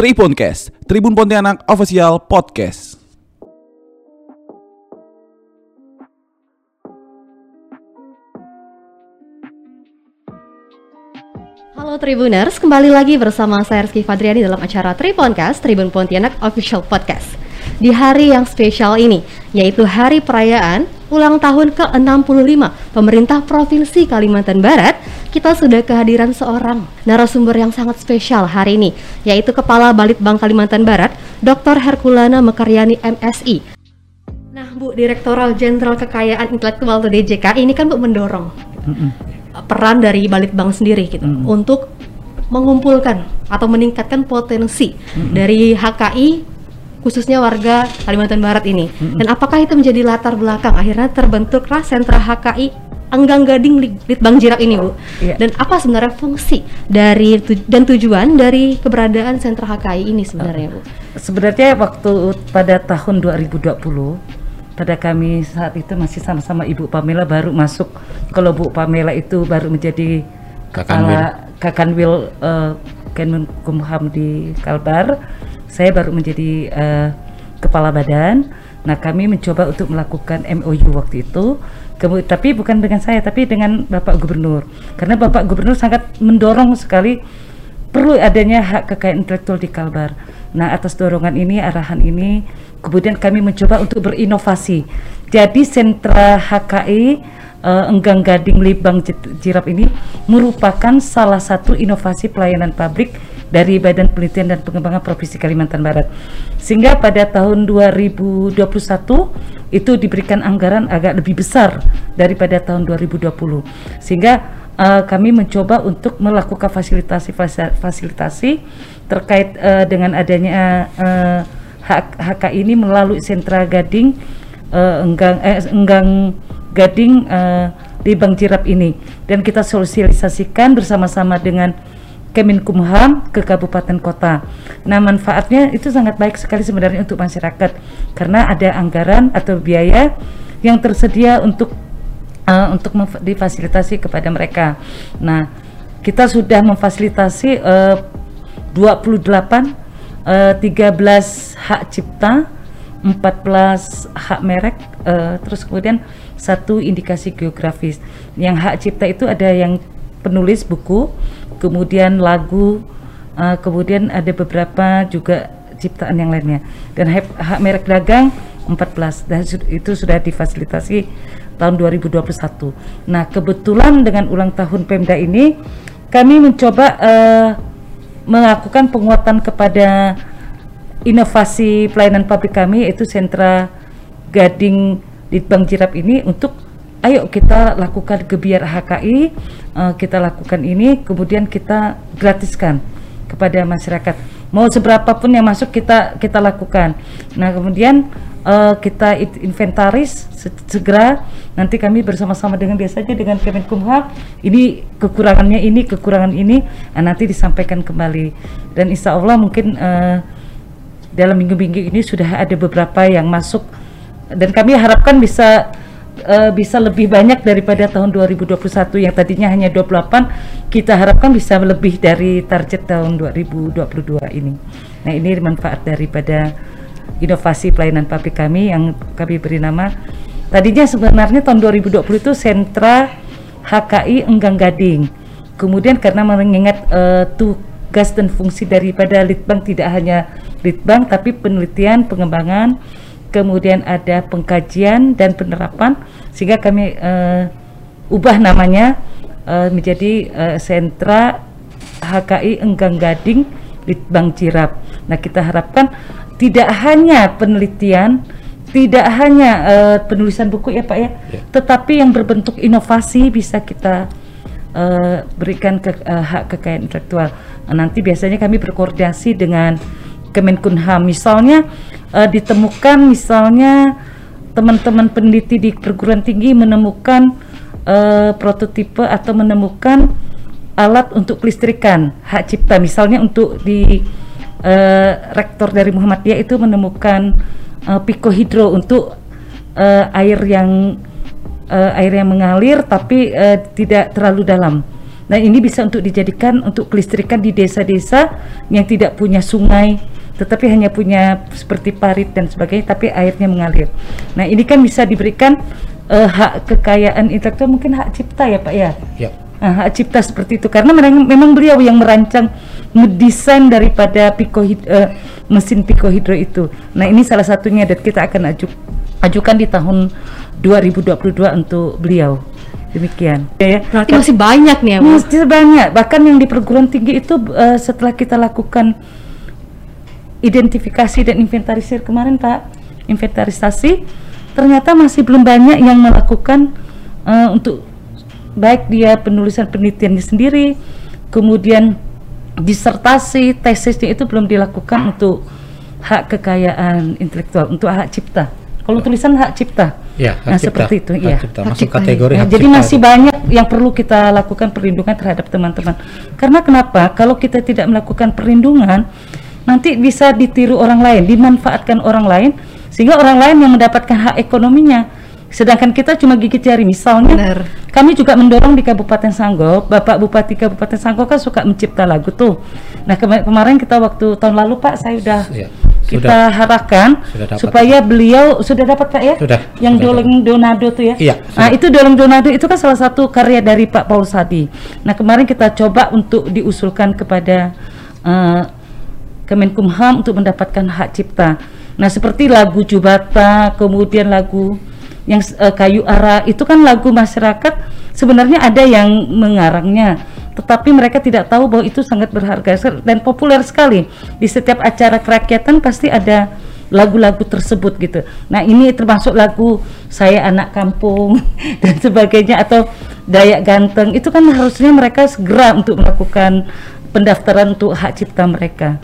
Tribuncast, Tribun Pontianak Official Podcast. Halo Tribuners, kembali lagi bersama saya Rizky Fadriani dalam acara Tribuncast, Tribun Pontianak Official Podcast. Di hari yang spesial ini, yaitu hari perayaan ulang tahun ke-65 pemerintah Provinsi Kalimantan Barat, kita sudah kehadiran seorang narasumber yang sangat spesial hari ini, yaitu Kepala Balitbang Kalimantan Barat, Dr. Herkulana Mekaryani MSI. Nah, Bu, Direktoral Jenderal Kekayaan Intelektual atau DJK, ini kan Bu mendorong peran dari Balitbang sendiri gitu untuk mengumpulkan atau meningkatkan potensi dari HKI khususnya warga Kalimantan Barat ini. Dan apakah itu menjadi latar belakang akhirnya terbentuklah sentra HKI Enggang Gading Lit- Litbang Jirap ini, Bu. Iya. Dan apa sebenarnya fungsi dari tu- dan tujuan dari keberadaan sentra HKI ini sebenarnya, Bu? Sebenarnya waktu pada tahun 2020 pada kami saat itu masih sama-sama Ibu Pamela baru masuk kalau Bu Pamela itu baru menjadi kepala Kakanwil eh, Kemenkumham di Kalbar. Saya baru menjadi eh, kepala badan. Nah, kami mencoba untuk melakukan MOU waktu itu. Kemu- tapi bukan dengan saya, tapi dengan Bapak Gubernur. Karena Bapak Gubernur sangat mendorong sekali perlu adanya hak kekayaan intelektual di Kalbar. Nah, atas dorongan ini, arahan ini, kemudian kami mencoba untuk berinovasi. Jadi sentra HKI eh, Enggang Gading Libang Jirap ini merupakan salah satu inovasi pelayanan publik dari Badan Penelitian dan Pengembangan Provinsi Kalimantan Barat. Sehingga pada tahun 2021 itu diberikan anggaran agak lebih besar daripada tahun 2020. Sehingga Uh, kami mencoba untuk melakukan fasilitasi fasa- fasilitasi terkait uh, dengan adanya uh, hak HK ini melalui sentra Gading uh, enggang eh, enggang Gading uh, di Bang Jirap ini dan kita sosialisasikan bersama-sama dengan Kemenkumham ke kabupaten kota. Nah, manfaatnya itu sangat baik sekali sebenarnya untuk masyarakat karena ada anggaran atau biaya yang tersedia untuk uh, untuk difasilitasi kepada mereka. Nah, kita sudah memfasilitasi uh, 28 uh, 13 hak cipta, 14 hak merek, uh, terus kemudian satu indikasi geografis. Yang hak cipta itu ada yang penulis buku, kemudian lagu, uh, kemudian ada beberapa juga ciptaan yang lainnya. Dan hak, hak merek dagang 14 dan itu sudah difasilitasi tahun 2021. Nah, kebetulan dengan ulang tahun Pemda ini kami mencoba eh, melakukan penguatan kepada inovasi pelayanan publik kami yaitu sentra Gading Litbang Jirap ini untuk ayo kita lakukan gebiar HKI, eh, kita lakukan ini kemudian kita gratiskan kepada masyarakat. Mau seberapa pun yang masuk kita kita lakukan. Nah, kemudian eh, kita it- inventaris se- segera nanti kami bersama-sama dengan biasanya dengan Kemenkumham ini kekurangannya ini kekurangan ini nah, nanti disampaikan kembali dan insya Allah mungkin eh, dalam minggu-minggu ini sudah ada beberapa yang masuk dan kami harapkan bisa eh, bisa lebih banyak daripada tahun 2021 yang tadinya hanya 28 kita harapkan bisa lebih dari target tahun 2022 ini. Nah, ini manfaat daripada inovasi pelayanan publik kami yang kami beri nama tadinya sebenarnya tahun 2020 itu sentra HKI Enggang Gading. Kemudian karena mengingat eh, tugas dan fungsi daripada Litbang tidak hanya Litbang tapi penelitian, pengembangan, kemudian ada pengkajian dan penerapan sehingga kami eh, ubah namanya eh, menjadi eh, sentra HKI Enggang Gading Litbang Jirap. Nah, kita harapkan tidak hanya penelitian, tidak hanya eh, penulisan buku ya Pak ya, tetapi yang berbentuk inovasi bisa kita eh, berikan ke, eh, hak kekayaan intelektual. Nah, nanti biasanya kami berkoordinasi dengan Kemenkumham. Misalnya eh, ditemukan misalnya teman-teman peneliti di perguruan tinggi menemukan eh, prototipe atau menemukan alat untuk kelistrikan hak cipta. Misalnya untuk di eh, rektor dari Muhammadiyah itu menemukan eh, pikohidro untuk eh, air yang eh, air yang mengalir tapi eh, tidak terlalu dalam. Nah ini bisa untuk dijadikan untuk kelistrikan di desa-desa yang tidak punya sungai, tetapi hanya punya seperti parit dan sebagainya, tapi airnya mengalir. Nah ini kan bisa diberikan uh, hak kekayaan intelektual, mungkin hak cipta ya Pak ya. Ya. Nah, hak cipta seperti itu karena memang, memang beliau yang merancang mendesain daripada pico uh, mesin pico hidro itu. Nah ini salah satunya dan kita akan aju, ajukan di tahun 2022 untuk beliau demikian ya, berarti masih banyak nih ya masih banyak bahkan yang di perguruan tinggi itu uh, setelah kita lakukan identifikasi dan inventarisir kemarin Pak inventarisasi ternyata masih belum banyak yang melakukan uh, untuk baik dia penulisan penelitiannya sendiri kemudian disertasi tesisnya itu belum dilakukan untuk hak kekayaan intelektual untuk hak cipta kalau tulisan hak cipta Ya, hak nah cipta. seperti itu. Hak ya. Cipta. Masuk hak kategori nah, hak Jadi cipta masih itu. banyak yang perlu kita lakukan perlindungan terhadap teman-teman. Karena kenapa? Kalau kita tidak melakukan perlindungan, nanti bisa ditiru orang lain, dimanfaatkan orang lain, sehingga orang lain yang mendapatkan hak ekonominya. Sedangkan kita cuma gigit jari. Misalnya, Benar. kami juga mendorong di Kabupaten Sanggau, Bapak Bupati Kabupaten Sanggau kan suka mencipta lagu tuh. Nah kemarin kita waktu tahun lalu Pak, saya udah ya kita sudah, harapkan supaya beliau sudah dapat Pak ya? Sudah. Yang sudah Doleng dapat. Donado tuh ya? Iya. Sudah. Nah, itu Doleng Donado itu kan salah satu karya dari Pak Paul Sadi. Nah, kemarin kita coba untuk diusulkan kepada uh, Kemenkumham untuk mendapatkan hak cipta. Nah, seperti lagu Jubata, kemudian lagu yang uh, kayu ara itu kan lagu masyarakat sebenarnya ada yang mengarangnya tetapi mereka tidak tahu bahwa itu sangat berharga dan populer sekali di setiap acara kerakyatan pasti ada lagu-lagu tersebut gitu. Nah ini termasuk lagu saya anak kampung dan sebagainya atau Dayak Ganteng itu kan harusnya mereka segera untuk melakukan pendaftaran untuk hak cipta mereka.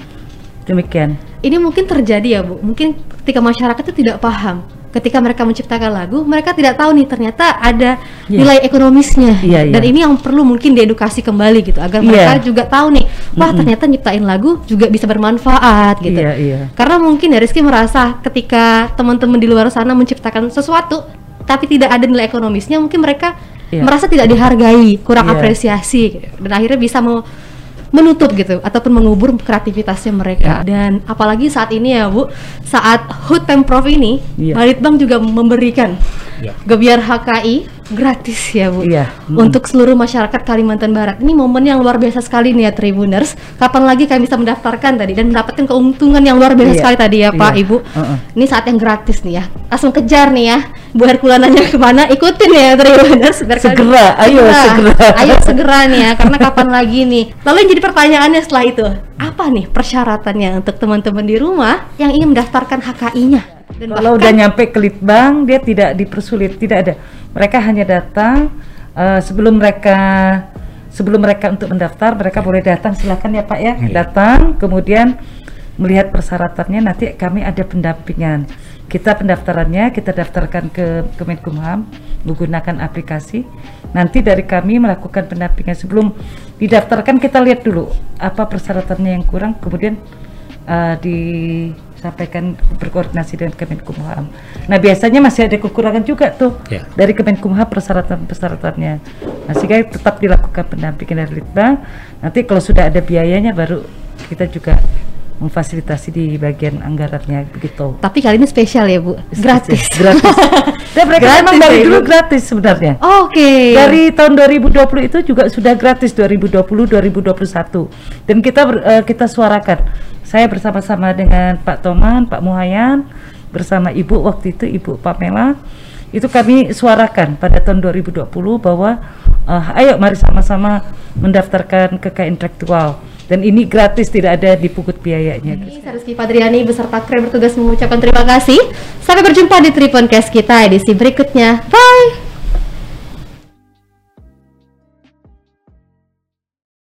Demikian. Ini mungkin terjadi ya Bu. Mungkin ketika masyarakat itu tidak paham ketika mereka menciptakan lagu mereka tidak tahu nih ternyata ada yeah. nilai ekonomisnya yeah, yeah. dan ini yang perlu mungkin diedukasi kembali gitu agar yeah. mereka juga tahu nih wah mm -hmm. ternyata nyiptain lagu juga bisa bermanfaat gitu yeah, yeah. karena mungkin ya Rizky merasa ketika teman-teman di luar sana menciptakan sesuatu tapi tidak ada nilai ekonomisnya mungkin mereka yeah. merasa tidak dihargai kurang yeah. apresiasi dan akhirnya bisa mau menutup gitu ataupun mengubur kreativitasnya mereka. Ya. Dan apalagi saat ini ya Bu, saat HUT Pemprov ini, ya. Balitbang juga memberikan ya. Gebiar HKI gratis ya Bu iya. hmm. untuk seluruh masyarakat Kalimantan Barat ini momen yang luar biasa sekali nih ya Tribuners kapan lagi kami bisa mendaftarkan tadi dan mendapatkan keuntungan yang luar biasa iya. sekali tadi ya Pak iya. Ibu uh -uh. ini saat yang gratis nih ya langsung kejar nih ya Bu Herkulananya ke mana ikutin ya Tribuners segera ayo segera. segera ayo segera nih ya karena kapan lagi nih lalu yang jadi pertanyaannya setelah itu apa nih persyaratannya untuk teman-teman di rumah yang ingin mendaftarkan HKI-nya dan kalau bahkan, udah nyampe ke litbang dia tidak dipersulit, tidak ada. Mereka hanya datang uh, sebelum mereka sebelum mereka untuk mendaftar, mereka boleh datang silakan ya Pak ya, iya. datang kemudian melihat persyaratannya nanti kami ada pendampingan. Kita pendaftarannya kita daftarkan ke Kemenkumham menggunakan aplikasi. Nanti dari kami melakukan pendampingan sebelum didaftarkan kita lihat dulu apa persyaratannya yang kurang kemudian uh, di sampaikan berkoordinasi dengan Kemenkumham. Nah biasanya masih ada kekurangan juga tuh yeah. dari Kemenkumham persyaratan-persyaratannya. Nah sehingga tetap dilakukan pendampingan dari Litbang. Nanti kalau sudah ada biayanya baru kita juga memfasilitasi di bagian anggarannya begitu. Tapi kali ini spesial ya Bu, gratis. gratis. Dan mereka gratis memang dari ya, dulu gratis sebenarnya. Oh, Oke. Okay. Dari tahun 2020 itu juga sudah gratis 2020 2021. Dan kita uh, kita suarakan. Saya bersama-sama dengan Pak Toman, Pak Muhayan, bersama Ibu waktu itu Ibu Pamela itu kami suarakan pada tahun 2020 bahwa uh, ayo mari sama-sama mendaftarkan kekayaan intelektual dan ini gratis tidak ada dipungut biayanya. Ini Rizky Padriani beserta kru bertugas mengucapkan terima kasih. Sampai berjumpa di Triponcast kita edisi berikutnya. Bye.